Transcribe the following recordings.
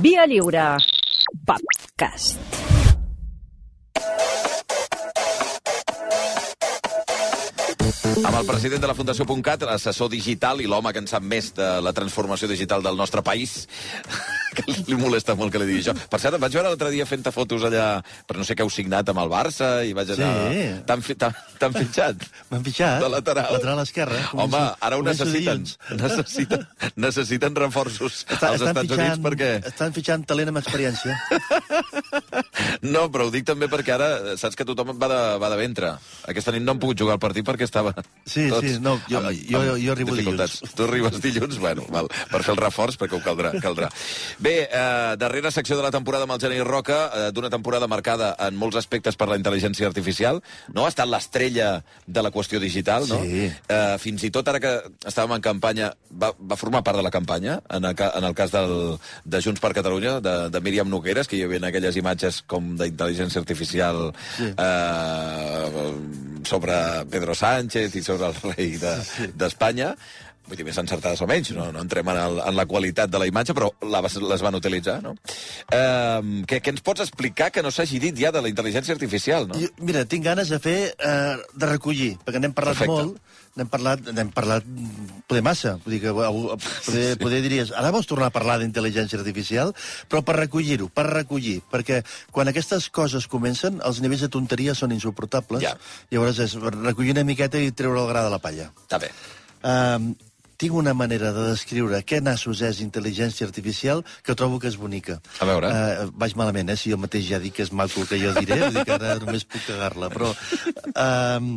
Via Lliure. Podcast. Amb el president de la Fundació .cat, l'assessor digital i l'home que en sap més de la transformació digital del nostre país, que li molesta molt que li digui això. Per cert, vaig veure l'altre dia fent fotos allà, però no sé què heu signat amb el Barça, i vaig allà... Sí. T'han fi, fitxat? M'han fitxat. De lateral. Lateral esquerre. Home, Començo- ara ho necessiten. Necessiten, necessiten reforços Està- als Estats fitxant- Units perquè... Estan fitxant talent amb experiència. No, però ho dic també perquè ara saps que tothom va de, va de ventre. Aquesta nit no hem pogut jugar al partit perquè estava... Sí, sí, no, jo- jo- jo arribo dificultats. Tu arribes dilluns, bueno, val, per fer el reforç, perquè ho caldrà. caldrà. Bé, eh, darrera secció de la temporada amb el Geni Roca, eh, d'una temporada marcada en molts aspectes per la intel·ligència artificial, no? Ha estat l'estrella de la qüestió digital, no? Sí. Eh, fins i tot ara que estàvem en campanya, va, va formar part de la campanya, en el, en el cas del, de Junts per Catalunya, de, de Míriam Nogueres, que hi havia aquelles imatges com d'intel·ligència artificial Sí. eh, sobre Pedro Sánchez i sobre el rei de- d'Espanya. Vull dir, més encertades o menys, no, no entrem en, el, en la qualitat de la imatge, però la, les van utilitzar, no? Eh, què, què ens pots explicar que no s'hagi dit ja de la intel·ligència artificial, no? Jo, mira, tinc ganes de fer, eh, de recollir, perquè n'hem parlat Perfecte. molt, n'hem parlat, n'hem parlat poder massa. Vull dir que algú- poder, poder diries, ara vols tornar a parlar d'intel·ligència artificial? Però per recollir-ho, per recollir, perquè quan aquestes coses comencen, els nivells de tonteria són insuportables. Ja. Llavors és recollir una miqueta i treure el gra de la palla. Està bé. Um, tinc una manera de descriure què nassos és intel·ligència artificial que trobo que és bonica. A veure. Uh, vaig malament, eh? Si jo mateix ja dic que és maco el que jo diré, vull dir que ara només puc cagar-la. Però um,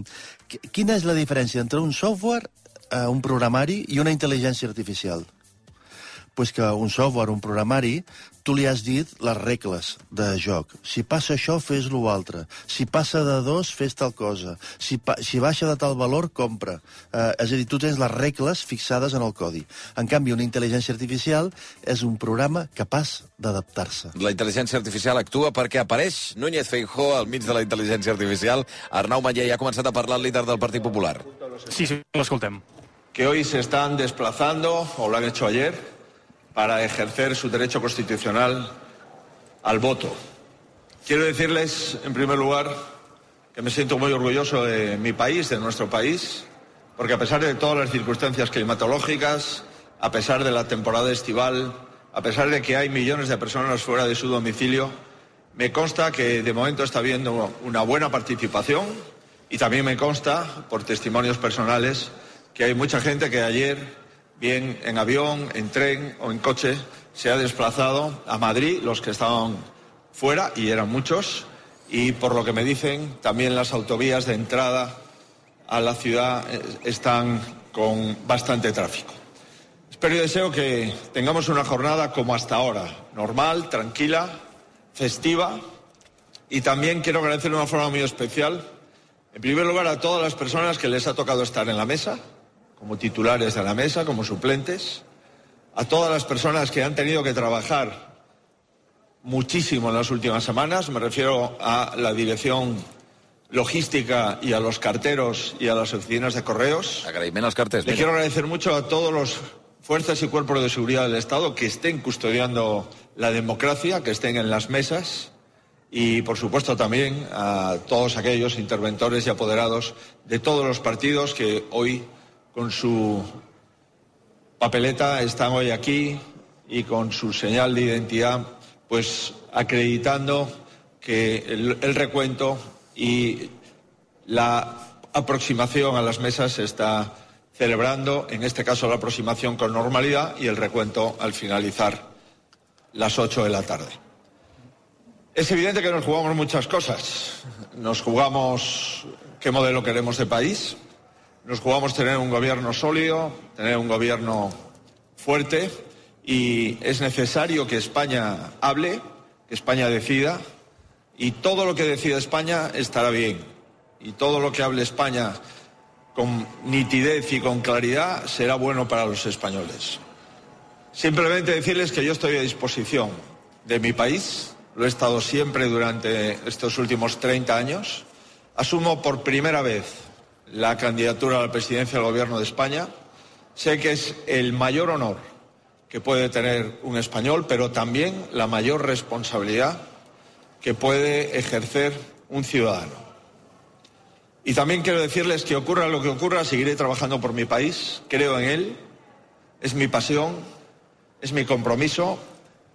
quina és la diferència entre un software, uh, un programari i una intel·ligència artificial? Pues que un software, un programari, tu li has dit les regles de joc. Si passa això, fes lo altre. Si passa de dos, fes tal cosa. Si, si baixa de tal valor, compra. Eh, és a dir, tu tens les regles fixades en el codi. En canvi, una intel·ligència artificial és un programa capaç d'adaptar-se. La intel·ligència artificial actua perquè apareix Núñez Feijó al mig de la intel·ligència artificial. Arnau Maller ja ha començat a parlar el líder del Partit Popular. Sí, sí, l'escoltem. que hoy se están desplazando, o lo han hecho ayer, para ejercer su derecho constitucional al voto. Quiero decirles, en primer lugar, que me siento muy orgulloso de mi país, de nuestro país, porque a pesar de todas las circunstancias climatológicas, a pesar de la temporada estival, a pesar de que hay millones de personas fuera de su domicilio, me consta que de momento está habiendo una buena participación y también me consta, por testimonios personales, que hay mucha gente que ayer, bien en avión, en tren o en coche, se ha desplazado a Madrid, los que estaban fuera, y eran muchos, y por lo que me dicen, también las autovías de entrada a la ciudad eh, están con bastante tráfico. Espero y deseo que tengamos una jornada como hasta ahora, normal, tranquila, festiva, y también quiero agradecer de una forma muy especial, en primer lugar, a todas las personas que les ha tocado estar en la mesa, como titulares de la mesa, como suplentes, a todas las personas que han tenido que trabajar muchísimo en las últimas semanas, me refiero a la dirección logística y a los carteros y a las oficinas de correos. Carters. Le quiero agradecer mucho a todos los fuerzas y cuerpos de seguridad del Estado que estén custodiando la democracia, que estén en las mesas y, por supuesto, también a todos aquellos interventores y apoderados de todos los partidos que hoy, con su papeleta, están hoy aquí y con su señal de identidad, pues acreditando que el, recuento y la aproximación a las mesas se está celebrando, en este caso la aproximación con normalidad y el recuento al finalizar las 8 de la tarde. Es evidente que nos jugamos muchas cosas. Nos jugamos qué modelo queremos de país, nos jugamos tener un gobierno sólido, tener un gobierno fuerte y es necesario que España hable, que España decida y todo lo que decida España estará bien y todo lo que hable España con nitidez y con claridad será bueno para los españoles. Simplemente decirles que yo estoy a disposición de mi país, lo he estado siempre durante estos últimos 30 años. Asumo por primera vez la candidatura a la presidencia del Gobierno de España. Sé que es el mayor honor que puede tener un español, pero también la mayor responsabilidad que puede ejercer un ciudadano. Y también quiero decirles que ocurra lo que ocurra, seguiré trabajando por mi país, creo en él, es mi pasión, es mi compromiso,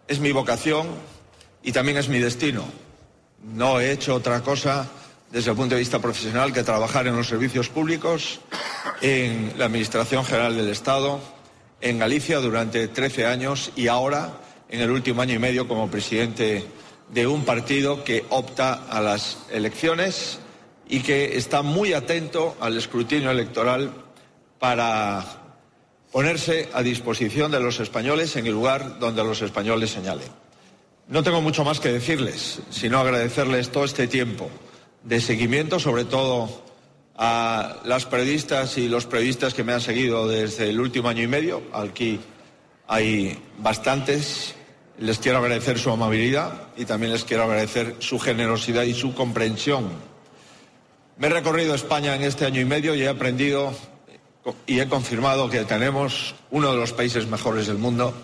es mi vocación y también es mi destino. No he hecho otra cosa desde el punto de vista profesional que trabajar en los servicios públicos, en la Administración General del Estado, en Galicia durante 13 años y ahora, en el último año y medio, como presidente de un partido que opta a las elecciones y que está muy atento al escrutinio electoral para ponerse a disposición de los españoles en el lugar donde los españoles señalen. No tengo mucho más que decirles, sino agradecerles todo este tiempo de seguimiento, sobre todo a las periodistas y los periodistas que me han seguido desde el último año y medio. Aquí hay bastantes. Les quiero agradecer su amabilidad y también les quiero agradecer su generosidad y su comprensión. Me he recorrido España en este año y medio y he aprendido y he confirmado que tenemos uno de los países mejores del mundo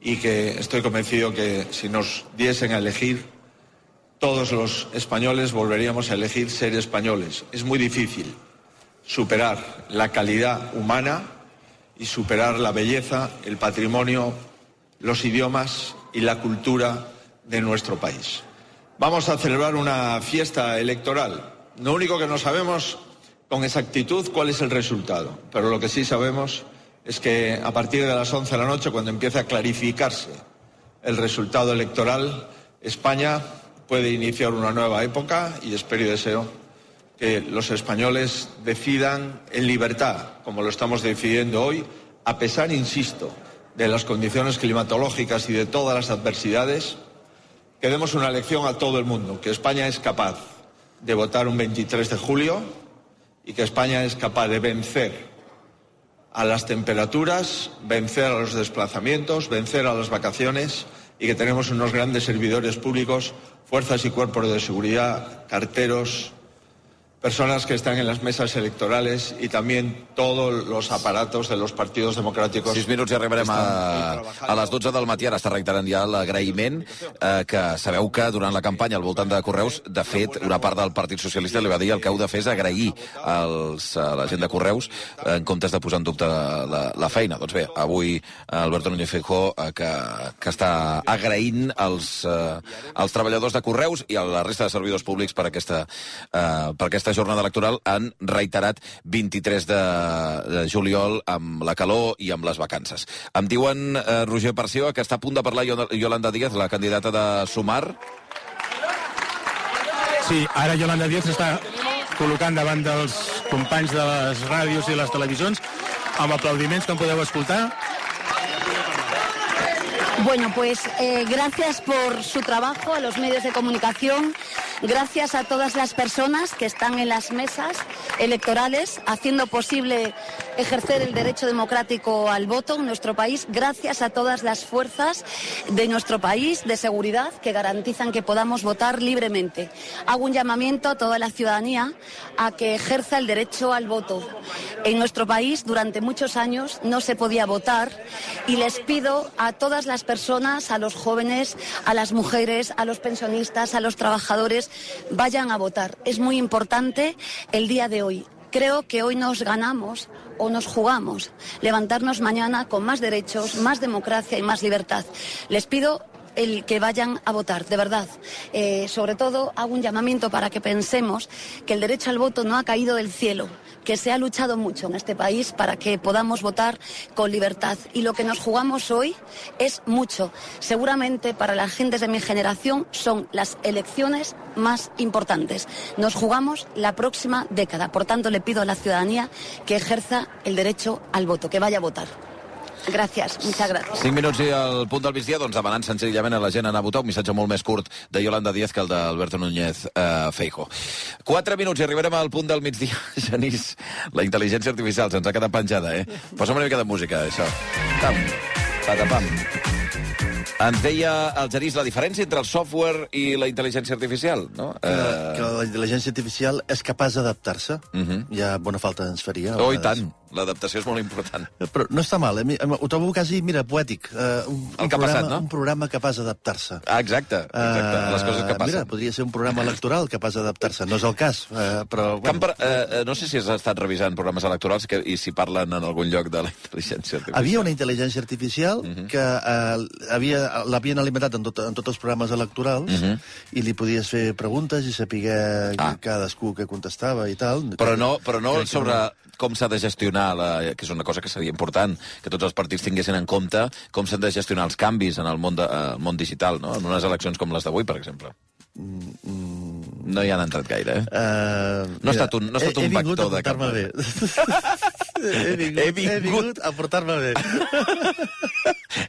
y que estoy convencido que si nos diesen a elegir, todos los españoles volveríamos a elegir ser españoles. Es muy difícil superar la calidad humana y superar la belleza, el patrimonio, los idiomas y la cultura de nuestro país. Vamos a celebrar una fiesta electoral. Lo único que no sabemos con exactitud cuál es el resultado, pero lo que sí sabemos es que a partir de las 11 de la noche, cuando empiece a clarificarse el resultado electoral, España puede iniciar una nueva época y espero y deseo que los españoles decidan en libertad, como lo estamos decidiendo hoy, a pesar, insisto, de las condiciones climatológicas y de todas las adversidades, que demos una lección a todo el mundo, que España es capaz de votar un 23 de julio y que España es capaz de vencer a las temperaturas, vencer a los desplazamientos, vencer a las vacaciones y que tenemos unos grandes servidores públicos fuerzas y cuerpos de seguridad, carteros, personas que están en les meses electorals i també tots els aparatos de los partidos democràtics. Sis minuts i arribarem a, a les 12 del matí. Ara està reiterant ja l'agraïment eh, que sabeu que durant la campanya al voltant de Correus, de fet, una part del Partit Socialista li va dir el que heu de fer és agrair als, a la gent de Correus en comptes de posar en dubte la, la feina. Doncs bé, avui Alberto Núñez Feijóo eh, que, que està agraint als, eh, als treballadors de Correus i a la resta de servidors públics per aquesta, eh, per aquesta aquesta jornada electoral han reiterat 23 de, de juliol amb la calor i amb les vacances. Em diuen, eh, Roger Parció, que està a punt de parlar Yolanda Díaz, la candidata de Sumar. Sí, ara Yolanda Díaz està col·locant davant dels companys de les ràdios i les televisions amb aplaudiments, com podeu escoltar. Bueno, pues eh, gracias por su trabajo a los medios de comunicación Gracias a todas las personas que están en las mesas electorales haciendo posible ejercer el derecho democrático al voto en nuestro país. Gracias a todas las fuerzas de nuestro país de seguridad que garantizan que podamos votar libremente. Hago un llamamiento a toda la ciudadanía a que ejerza el derecho al voto. En nuestro país durante muchos años no se podía votar y les pido a todas las personas, a los jóvenes, a las mujeres, a los pensionistas, a los trabajadores, vayan a votar. Es muy importante el día de hoy. Creo que hoy nos ganamos o nos jugamos levantarnos mañana con más derechos, más democracia y más libertad. Les pido el que vayan a votar, de verdad. Eh, sobre todo hago un llamamiento para que pensemos que el derecho al voto no ha caído del cielo, que se ha luchado mucho en este país para que podamos votar con libertad. Y lo que nos jugamos hoy es mucho. Seguramente para las gentes de mi generación son las elecciones más importantes. Nos jugamos la próxima década. Por tanto, le pido a la ciudadanía que ejerza el derecho al voto, que vaya a votar. Gràcies, muchas gracias. 5 minuts i al punt del migdia, doncs demanant senzillament a la gent anar a votar un missatge molt més curt de Yolanda Díaz que el d'Alberto Núñez eh, Feijo. 4 minuts i arribarem al punt del migdia. Genís, la intel·ligència artificial se'ns ha quedat penjada, eh? Posa'm una mica de música, això. Tam, patapam. Ens deia el Genís la diferència entre el software i la intel·ligència artificial, no? Que, uh... que la intel·ligència artificial és capaç d'adaptar-se. Uh. -huh. Ja bona falta ens faria. Oh, i tant. L'adaptació és molt important. Però no està mal, eh? Ho trobo quasi, mira, poètic. Uh, un, El un que ha passat, programa, no? Un programa capaç d'adaptar-se. Ah, exacte, exacte. Eh, Les coses que passen. Mira, podria ser un programa electoral capaç d'adaptar-se. No és el cas, eh, però... Camp, eh, eh, no sé si has estat revisant programes electorals que, i si parlen en algun lloc de la intel·ligència artificial. Havia una intel·ligència artificial Mhm. que eh, havia- l'havien alimentat en, tot, en tots els programes electorals Mhm. i li podies fer preguntes i saber Ah. cadascú que contestava i tal. Però no, però no sobre com s'ha de gestionar, la, que és una cosa que seria important, que tots els partits tinguessin en compte com s'han de gestionar els canvis en el món, de, eh, el món digital, no? en unes eleccions com les d'avui, per exemple. No hi han entrat gaire, eh? Uh, No ha estat un- no ha estat he, un he vingut vector a de cap portar-me bé. he, vingut, He vingut- he vingut a portar-me bé.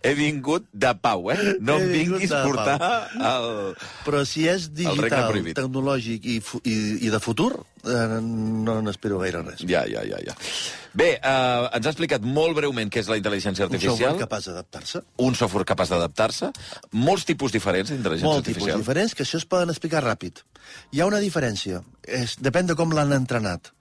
He vingut de pau, eh? No He em vinguis portar el... Però si és digital, tecnològic i, i, i de futur, eh, no n'espero gaire res. Ja, ja, ja, ja. Bé, eh, ens ha explicat molt breument què és la intel·ligència Un software artificial. capaç d'adaptar-se. un software capaç d'adaptar-se, molts tipus diferents d'intel·ligència Molt tipus artificial. diferents, que això es poden explicar ràpid. Hi ha una diferència. És, depèn de com l'han entrenat.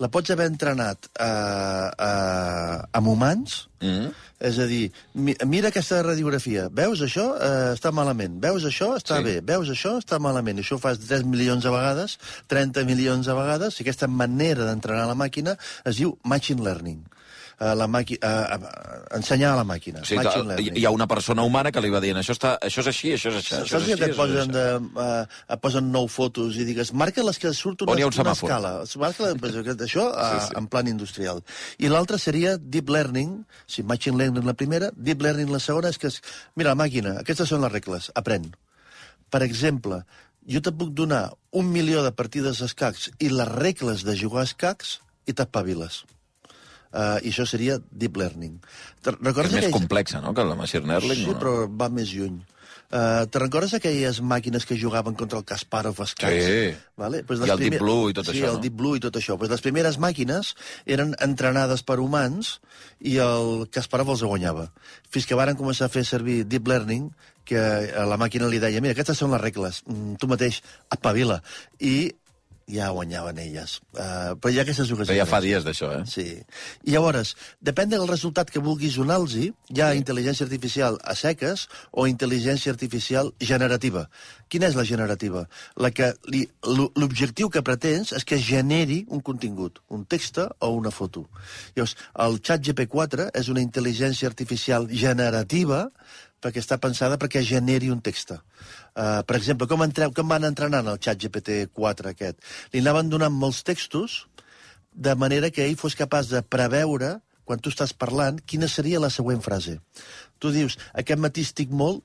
La pots haver entrenat eh, eh, amb humans, Mm. és a dir, mi, mira aquesta radiografia, veus això? Eh, està malament. Veus això? Està Sí. bé. Veus això? Està malament. I això ho fas 3 milions de vegades, 30 milions de vegades, i aquesta manera d'entrenar la màquina es diu machine learning. Eh, la màqui uh, uh, ensenyar a la màquina. O sigui, que learning. hi ha una persona humana que li va dient això, està, això és així, això és això Saps que així, et posen, de, uh, posen nou fotos i digues, marca les que surt una, hi un una escala. Marca la, això uh, Sí, sí. en plan industrial. I l'altre seria deep learning, si machine learning la primera, deep learning la segona, és que és, mira, la màquina, aquestes són les regles, aprèn. Per exemple, jo te puc donar un milió de partides d'escacs i les regles de jugar a escacs i t'espaviles. Uh, I això seria deep learning. Te recordes és més aquells- complexa, no?, que la machine learning. Sí, no? però va més lluny. Uh, te recordes aquelles màquines que jugaven contra el Kasparov escacs? Sí. Vale? Pues I el Deep primer- Blue i tot sí, això, el no? Deep Blue i tot això. Pues les primeres màquines eren entrenades per humans i el Kasparov els guanyava. Fins que varen començar a fer servir Deep Learning, que a la màquina li deia, mira, aquestes són les regles, mm, tu mateix, espavila. I ja guanyaven elles. Uh, però hi ha aquestes dues Però ja fa dies d'això, eh? Sí. I llavors, depèn del resultat que vulguis donar-los, hi ha intel·ligència artificial a seques o intel·ligència artificial generativa. Quina és la generativa? La que L'objectiu que pretens és que generi un contingut, un text o una foto. Llavors, el xat GP4 és una intel·ligència artificial generativa perquè està pensada perquè generi un text. Uh, per exemple, com, entreu, com van entrenant el xat GPT-4 aquest? Li anaven donant molts textos de manera que ell fos capaç de preveure, quan tu estàs parlant, quina seria la següent frase. Tu dius, aquest matí estic molt,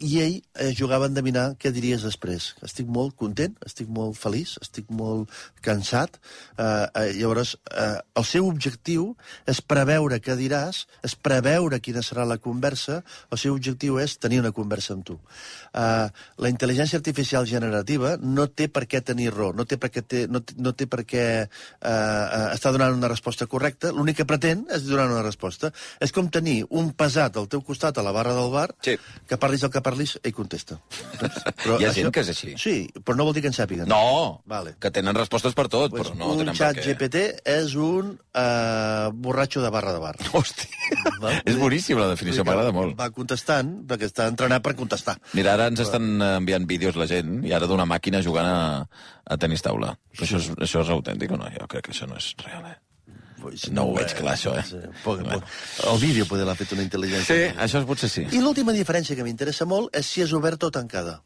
i ell eh, jugava a endevinar què diries després. Estic molt content, estic molt feliç, estic molt cansat. Eh, eh, llavors, eh, el seu objectiu és preveure què diràs, és preveure quina serà la conversa, el seu objectiu és tenir una conversa amb tu. Eh, la intel·ligència artificial generativa no té per què tenir raó, no té per què, té, no, té- no té per què eh, eh, estar donant una resposta correcta, l'únic que pretén és donar una resposta. És com tenir un pesat al teu costat a la barra del bar, Sí. que parlis el que parlis, ell contesta. Hi ha gent que és així. Sí, però no vol dir que en sàpiguen. No, Vale. que tenen respostes per tot, Pues però no un tenen xat per què. GPT és un uh, borratxo de barra de bar. Hòstia, és boníssima la definició, m'agrada molt. Va contestant, perquè està entrenat per contestar. Mira, ara ens estan eh, enviant vídeos la gent, i ara d'una màquina jugant a, a tenis taula. Això és, això és autèntic o no? Jo crec que això no és real, eh? Pues, No ho veig clar, això, eh? Sí, poc, Bueno. poc. El vídeo poder l'ha fet una intel·ligència. Sí, això potser sí. I l'última diferència que m'interessa molt és si és oberta o tancada.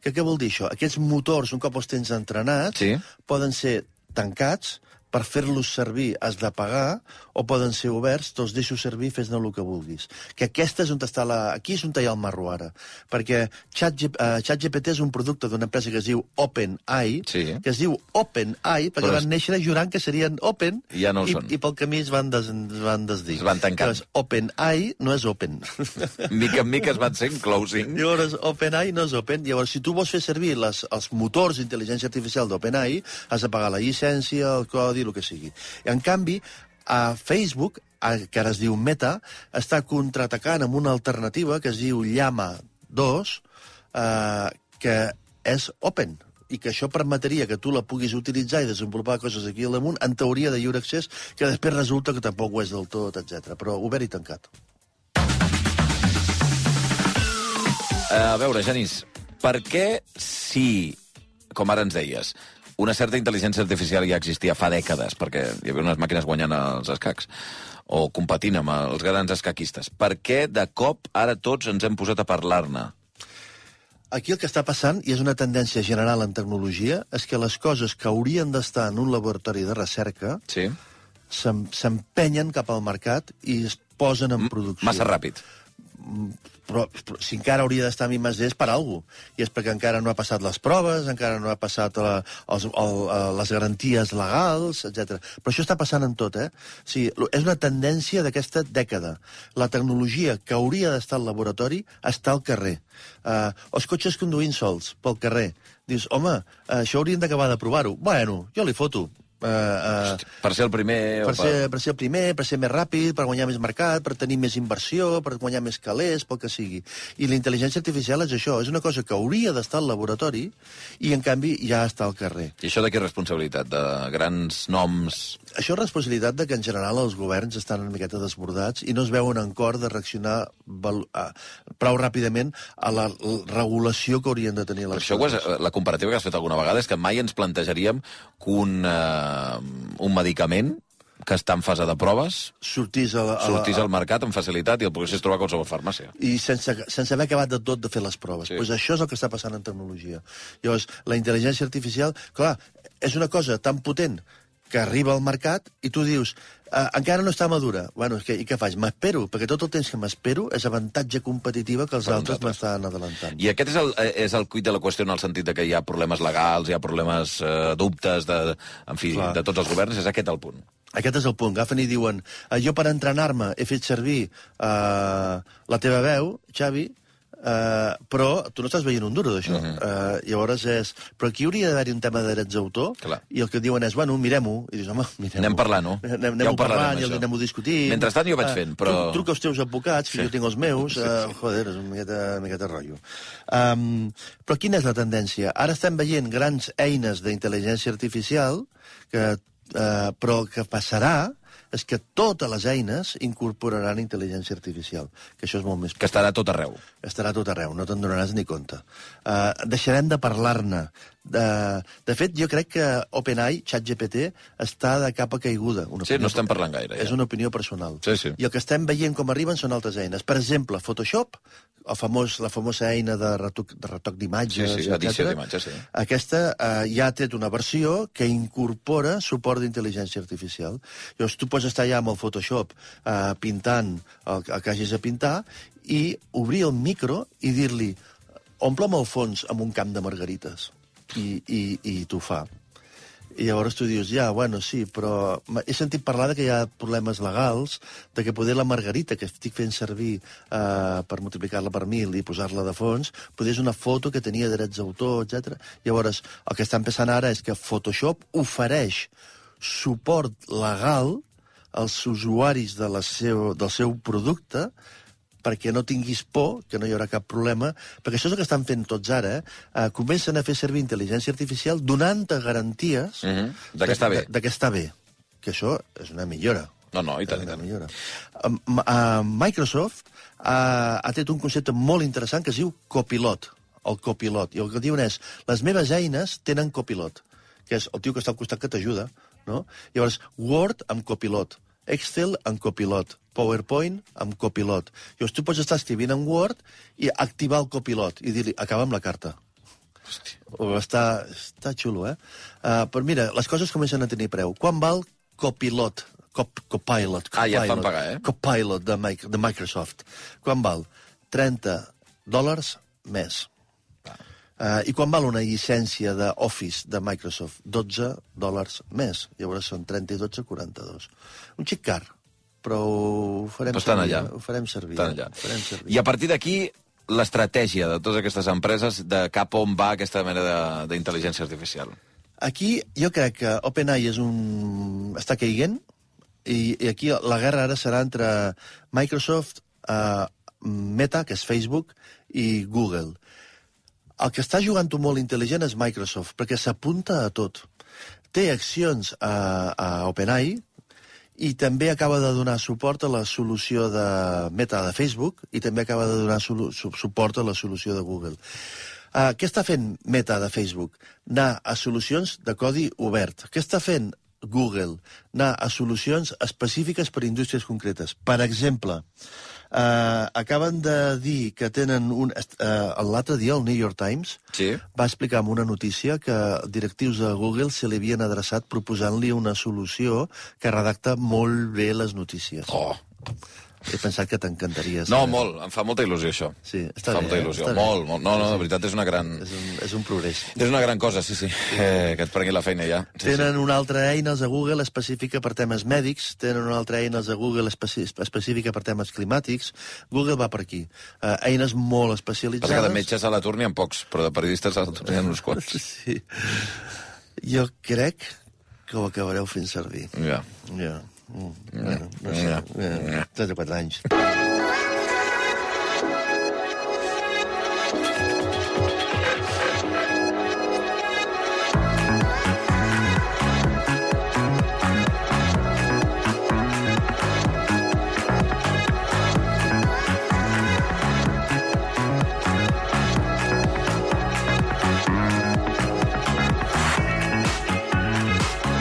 Que què vol dir això? Aquests motors, un cop els tens entrenats, Sí. poden ser tancats, per fer-los servir has de pagar, o poden ser oberts, te'ls deixo servir, fes-ne el que vulguis. Que aquesta és on està la... Aquí és on hi ha el marro ara. Perquè ChatGPT uh, ChatGPT és un producte d'una empresa que es diu OpenAI, Sí. que es diu OpenAI, perquè Però van néixer jurant que serien open, I ja no i, són. i pel camí es van, des, es van desdir. Es van tancant. Llavors, OpenAI no és open. Mica en mica es van sent closing. Llavors, OpenAI no és open. Llavors, si tu vols fer servir les, els motors d'intel·ligència artificial d'OpenAI, has de pagar la llicència, el codi, el que sigui. En canvi, a Facebook, que ara es diu Meta, està contraatacant amb una alternativa que es diu Llama 2, eh, que és open. i que això permetria que tu la puguis utilitzar i desenvolupar coses aquí al damunt, en teoria de lliure accés, que després resulta que tampoc ho és del tot, etc. Però obert i tancat. A veure, Genís, per què si, com ara ens deies, una certa intel·ligència artificial ja existia fa dècades, perquè hi havia unes màquines guanyant els escacs, o competint amb els grans escaquistes, per què de cop ara tots ens hem posat a parlar-ne? Aquí el que està passant, i és una tendència general en tecnologia, és que les coses que haurien d'estar en un laboratori de recerca Sí? s'em- s'empenyen cap al mercat i es posen en producció. Massa ràpid. Però, però si encara hauria d'estar a mi més és per alguna cosa. I és perquè encara no ha passat les proves, encara no ha passat la, els, el, el, les garanties legals, etc. Però això està passant en tot, eh? O sigui, és una tendència d'aquesta dècada. La tecnologia que hauria d'estar al laboratori està al carrer. Uh, els cotxes conduint sols pel carrer. Dius, home, això haurien d'acabar de provar-ho. Bueno, jo li foto. Uh, uh, Per ser el primer... o per ser, per ser el primer, per ser més ràpid, per guanyar més mercat, per tenir més inversió, per guanyar més calés, pel que sigui. I la intel·ligència artificial és això, és una cosa que hauria d'estar al laboratori i, en canvi, ja està al carrer. I això de què és responsabilitat? De grans noms... Això és responsabilitat de que, en general, els governs estan una miqueta desbordats i no es veuen en cor de reaccionar val, a, prou ràpidament a la, la regulació que haurien de tenir les això ho has, coses. la comparativa que has fet alguna vegada és que mai ens plantejaríem que un, un medicament que està en fase de proves Sortís, a la, a la, sortís al mercat amb facilitat i el poguessis trobar a qualsevol farmàcia. i sense, sense haver acabat de tot de fer les proves. Sí. Pues això és el que està passant en tecnologia. Llavors, la intel·ligència artificial, clar, és una cosa tan potent que arriba al mercat i tu dius, eh, encara no està madura. Bueno, és que, i què faig? M'espero, perquè tot el temps que m'espero és avantatge competitiva que els Per altres m'estan adelantant. I aquest és el, eh, és el cuit de la qüestió en el sentit de que hi ha problemes legals, hi ha problemes, eh, dubtes, de, en fi, Clar. de tots els governs, és aquest el punt. Aquest és el punt. Agafen i diuen, eh, jo per entrenar-me he fet servir eh, la teva veu, Xavi, eh, però tu no estàs veient un duro d'això. Uh. -huh. eh, llavors és... Però aquí hauria d'haver-hi un tema de drets d'autor, i el que diuen és, bueno, mirem-ho, i dius, home, mirem-ho. Anem parlant-ho. Anem, Ja anem ho parlarem, parlant, i anem-ho discutint. Mentrestant jo vaig fent, però- Tru, truca als teus advocats, que Sí. jo tinc els meus, eh, joder, és una miqueta, una miqueta rotllo. Um, però quina és la tendència? Ara estem veient grans eines d'intel·ligència artificial, que, eh, però que passarà és que totes les eines incorporaran intel·ligència artificial, que això és molt més Que estarà tot arreu. estarà tot arreu, no te'n donaràs ni compte. Uh, deixarem de parlar-ne. De, de fet, jo crec que OpenAI, ChatGPT, està de capa caiguda. Una Sí, no estem parlant gaire, ja. És una opinió personal. Sí, sí. I el que estem veient com arriben són altres eines. Per exemple, Photoshop, el famós, la famosa eina de retoc de retoc d'imatges, Sí, sí, edició etcètera, d'imatges, sí. Aquesta eh, ja ha tret una versió que incorpora suport d'intel·ligència artificial. Llavors, tu pots estar ja amb el Photoshop eh, pintant el, el que hagis de pintar i obrir el micro i dir-li omple'm el fons amb un camp de margarites. I, i, i t'ho fa. I llavors tu dius, ja, bueno, sí, però he sentit parlar de que hi ha problemes legals, de que poder la margarita que estic fent servir eh, per multiplicar-la per mil i posar-la de fons, poder és una foto que tenia drets d'autor, etc. Llavors, el que està passant ara és que Photoshop ofereix suport legal als usuaris de la seu, del seu producte perquè no tinguis por, que no hi haurà cap problema, perquè això és el que estan fent tots ara, eh? Comencen a fer servir intel·ligència artificial donant-te garanties Mhm, de que està bé. De, de que està bé. Que això és una millora. No, no, i tant, i una tant. millora. Uh, Microsoft uh, ha tret un concepte molt interessant que es diu copilot, el copilot. I el que diuen és, les meves eines tenen copilot, que és el tio que està al costat que t'ajuda, no? Llavors, Word amb copilot, Excel amb copilot, PowerPoint amb copilot. Llavors, tu pots estar escrivint en Word i activar el copilot i dir-li, acaba amb la carta. O està, està xulo, eh? Uh, però mira, les coses comencen a tenir preu. Quan val copilot? Cop, copilot, Ah, ja fan copilot, pagar, eh? Copilot de, de Microsoft. Quan val? 30 dòlars més. Uh, I quan val una llicència d'Office de Microsoft? 12 dòlars més. Llavors són 30 i 12, 42. Un xic car, però ho farem Però servir. allà. eh? Ho farem servir. Estan eh? allà. Ho farem servir. I a partir d'aquí, l'estratègia de totes aquestes empreses de cap on va aquesta mena de- d'intel·ligència artificial. Aquí jo crec que OpenAI és un... està caiguent i, i aquí la guerra ara serà entre Microsoft, uh, Meta, que és Facebook, i Google. El que està jugant-ho molt intel·ligent és Microsoft, perquè s'apunta a tot. Té accions a, a OpenAI, i també acaba de donar suport a la solució de Meta de Facebook i també acaba de donar su su suport a la solució de Google. Uh, què està fent Meta de Facebook? Anar a solucions de codi obert. Què està fent Google? Anar a solucions específiques per a indústries concretes. Per exemple, acaben de dir que tenen un... Uh, L'altre dia, el New York Times Sí. va explicar en una notícia que directius de Google se li havien adreçat proposant-li una solució que redacta molt bé les notícies. Oh. He pensat que t'encantaria. No, molt. Em fa molta il·lusió, això. Sí, està fa bé, molta eh? il·lusió. Està. Molt, molt. No, no, de veritat, és una gran... És un, és un progrés. És una gran cosa, sí, sí. Eh, que et prengui la feina ja. Sí, Tenen una altra eina, els de Google, específica per temes mèdics. Tenen una altra eina, els de Google, específica per temes climàtics. Google va per aquí. Uh, eines molt sí. especialitzades. Passa que de metges a l'atur n'hi ha pocs, però de periodistes a l'atur n'hi ha uns quants. Sí. Jo crec que ho acabareu fent servir. Ja. Ja. Mm, bueno, no sé. Ja. 3 o 4 anys.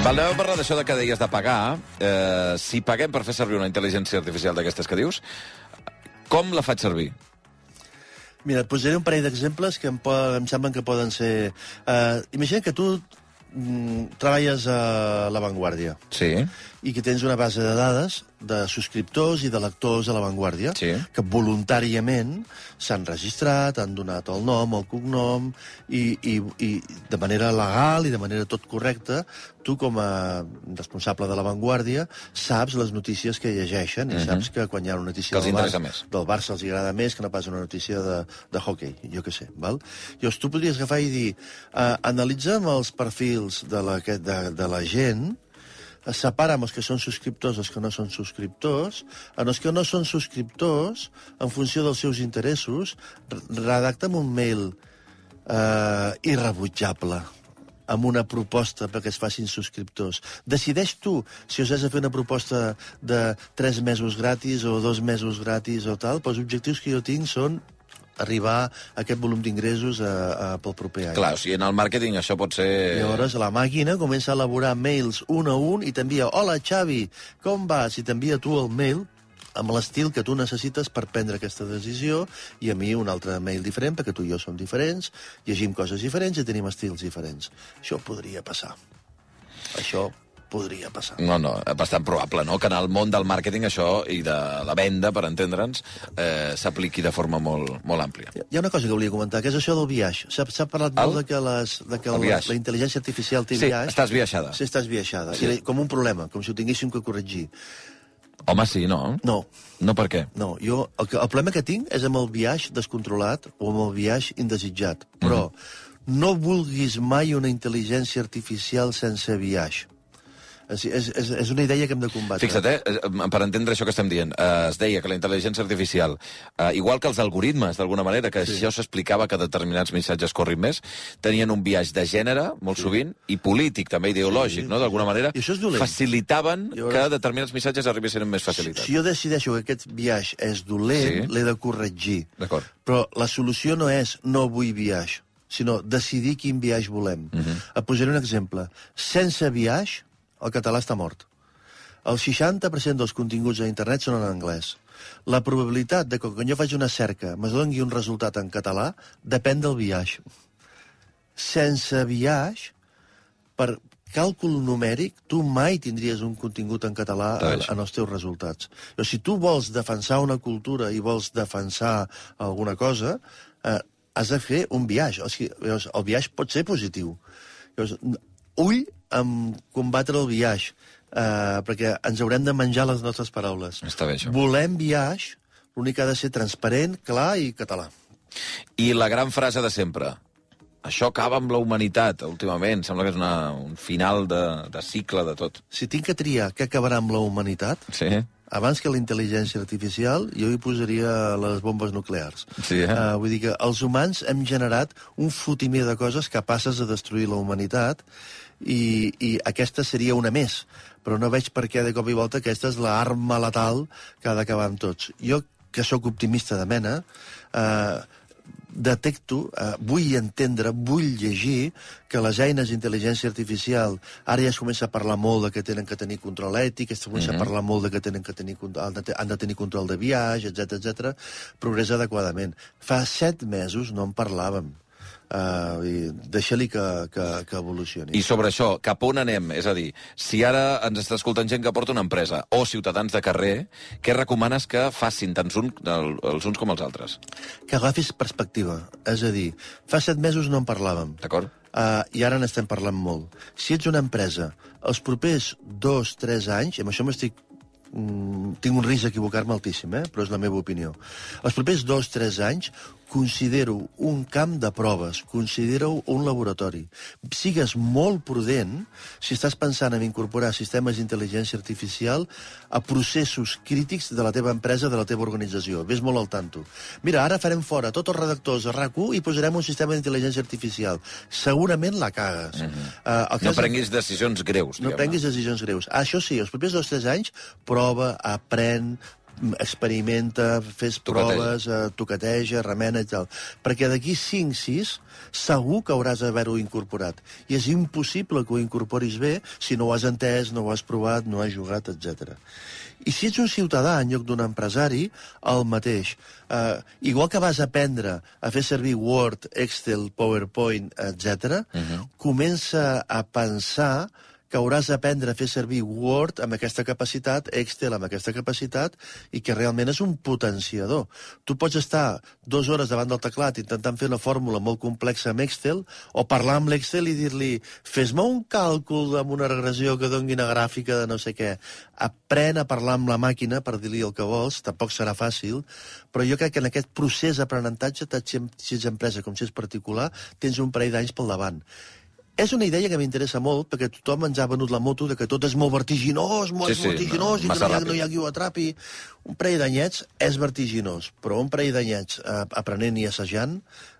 Val, anem a parlar d'això de que deies de pagar. Eh, si paguem per fer servir una intel·ligència artificial d'aquestes que dius, com la faig servir? Mira, et posaré un parell d'exemples que em, po em semblen que poden ser... Uh, imagina que tu mm, treballes a La Vanguardia Sí. I que tens una base de dades de subscriptors i de lectors a La Vanguardia Sí. que voluntàriament s'han registrat, han donat el nom, el cognom, i, i, i de manera legal i de manera tot correcta, tu com a responsable de La Vanguardia saps les notícies que llegeixen i saps que quan hi ha una notícia Mhm. Que del, Barça, més. del Barça els agrada més que no pas una notícia de, de hockey, jo què sé, val? Llavors tu podries agafar i dir, uh, analitza'm els perfils de la, que- de, de la gent, separa'm els que són subscriptors els que no són subscriptors, en els que no són subscriptors, en funció dels seus interessos, re- redacta'm un mail eh, irrebutjable amb una proposta perquè es facin subscriptors. Decideix tu si us has de fer una proposta de 3 mesos gratis o 2 mesos gratis o tal, però els objectius que jo tinc són arribar a aquest volum d'ingressos pel proper any. Clar, o sigui, en el màrqueting això pot ser... Llavors la màquina comença a elaborar mails un a un i t'envia Hola, Xavi, com vas? I t'envia tu el mail amb l'estil que tu necessites per prendre aquesta decisió i a mi un altre mail diferent perquè tu i jo som diferents, llegim coses diferents i tenim estils diferents. Això podria passar. Això podria passar. No, no, bastant probable, no?, que en el món del màrqueting això i de la venda, per entendre'ns, eh, s'apliqui de forma molt, molt àmplia. Hi ha una cosa que volia comentar, que és això del viatge. S'ha parlat El? molt de que, les, de que El la, la intel·ligència artificial té Sí, biaix. està esbiaixada. Sí, està esbiaixada. Sí. Sí. Com un problema, com si ho tinguéssim que corregir. Home, sí, no? No, No per què? No, jo, el, que, el problema que tinc és amb el viatge descontrolat o amb el viatge indesitjat. Però no vulguis mai una intel·ligència artificial sense viatge. És, és, és, és una idea que hem de combatre. Fixa't, eh, per entendre això que estem dient, eh, es deia que la intel·ligència artificial, eh, igual que els algoritmes, d'alguna manera, que sí. això s'explicava que determinats missatges corrin més, tenien un viatge de gènere, molt sí. sovint, i polític, també ideològic, Sí, no?, d'alguna manera, I això és dolent. facilitaven ara- que determinats missatges arribessin amb més facilitat. Si jo decideixo que aquest viatge és dolent, Sí. l'he de corregir. D'acord. Però la solució no és no vull viatge, sinó decidir quin viatge volem. Uh -huh. Et posaré un exemple. Sense viatge, el català està mort. El 60% dels continguts a internet són en anglès. La probabilitat de que quan jo faig una cerca me doni un resultat en català depèn del viatge. Sense viatge, per càlcul numèric, tu mai tindries un contingut en català en, en els teus resultats. Però si tu vols defensar una cultura i vols defensar alguna cosa, eh, has de fer un viatge. O sigui, llavors, el viatge pot ser positiu. Llavors, ull amb combatre el viatge, eh, perquè ens haurem de menjar les nostres paraules. Està bé, això. Volem viatge, l'únic ha de ser transparent, clar i català. I la gran frase de sempre, això acaba amb la humanitat, últimament, sembla que és una, un final de, de cicle de tot. Si tinc que triar què acabarà amb la humanitat, Sí? abans que la intel·ligència artificial, jo hi posaria les bombes nuclears. Sí, eh? Uh, vull dir que els humans hem generat un fotimer de coses capaces de destruir la humanitat i, i aquesta seria una més. Però no veig per què de cop i volta aquesta és l'arma letal que ha d'acabar amb tots. Jo, que sóc optimista de mena, eh, detecto, eh, vull entendre, vull llegir que les eines d'intel·ligència artificial ara ja es comença a parlar molt de que tenen que tenir control ètic, es comença mm -hmm. a parlar molt de que tenen que tenir, han de, han de tenir control de viatge, etc etc. progressa adequadament. Fa set mesos no en parlàvem. Uh, i deixa-li que, que, que evolucioni. I sobre això, cap on anem? És a dir, si ara ens està escoltant gent que porta una empresa o ciutadans de carrer, què recomanes que facin tant un, el, els uns com els altres? Que agafis perspectiva. És a dir, fa set mesos no en parlàvem. D'acord? Uh, I ara n'estem parlant molt. Si ets una empresa, els propers dos, tres anys, amb això m'estic mm, tinc un risc d'equivocar-me altíssim, eh? però és la meva opinió. Els propers dos, tres anys, considero un camp de proves, considero un laboratori. Sigues molt prudent si estàs pensant en incorporar sistemes d'intel·ligència artificial a processos crítics de la teva empresa, de la teva organització. Ves molt al tanto. Mira, ara farem fora tots els redactors a rac i posarem un sistema d'intel·ligència artificial. Segurament la cagues. Uh -huh. uh, No prenguis decisions greus, no prenguis decisions greus. Ah, això sí, els propers dos o tres anys, prova, aprèn, experimenta, fes Toqueteja. proves, eh, toqueteja, remena i tal. Perquè d'aquí 5-6 segur que hauràs d'haver-ho incorporat. I és impossible que ho incorporis bé si no ho has entès, no ho has provat, no has jugat, etc. I si ets un ciutadà en lloc d'un empresari, el mateix. Uh, igual que vas aprendre a fer servir Word, Excel, PowerPoint, etc., uh -huh. comença a pensar que hauràs d'aprendre a fer servir Word amb aquesta capacitat, Excel amb aquesta capacitat, i que realment és un potenciador. Tu pots estar dues hores davant del teclat intentant fer una fórmula molt complexa amb Excel, o parlar amb l'Excel i dir-li fes-me un càlcul amb una regressió que doni una gràfica de no sé què. Aprèn a parlar amb la màquina per dir-li el que vols, tampoc serà fàcil, però jo crec que en aquest procés d'aprenentatge, si ets empresa com si ets particular, tens un parell d'anys pel davant. És una idea que m'interessa molt, perquè tothom ens ha venut la moto de que tot és molt vertiginós, molt Sí, sí, vertiginós, no, i que no hi, ha, no hi ha qui ho atrapi. Un parell d'anyets és vertiginós, però un parell d'anyets eh, aprenent i assajant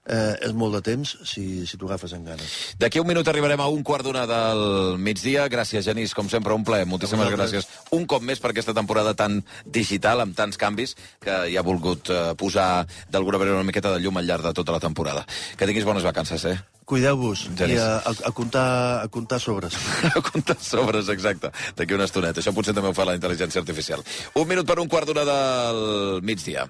eh, és molt de temps si, si t'ho agafes en ganes. D'aquí un minut arribarem a un quart d'una del migdia. Gràcies, Genís, com sempre, un plaer. Moltíssimes gràcies un cop més per aquesta temporada tan digital, amb tants canvis, que hi ha volgut eh, posar d'alguna manera una miqueta de llum al llarg de tota la temporada. Que tinguis bones vacances, eh? Cuideu-vos i a, a, a, comptar, a comptar sobres. A comptar sobres, exacte. D'aquí una estoneta. Això potser també ho fa la intel·ligència artificial. Un minut per un quart d'una del migdia.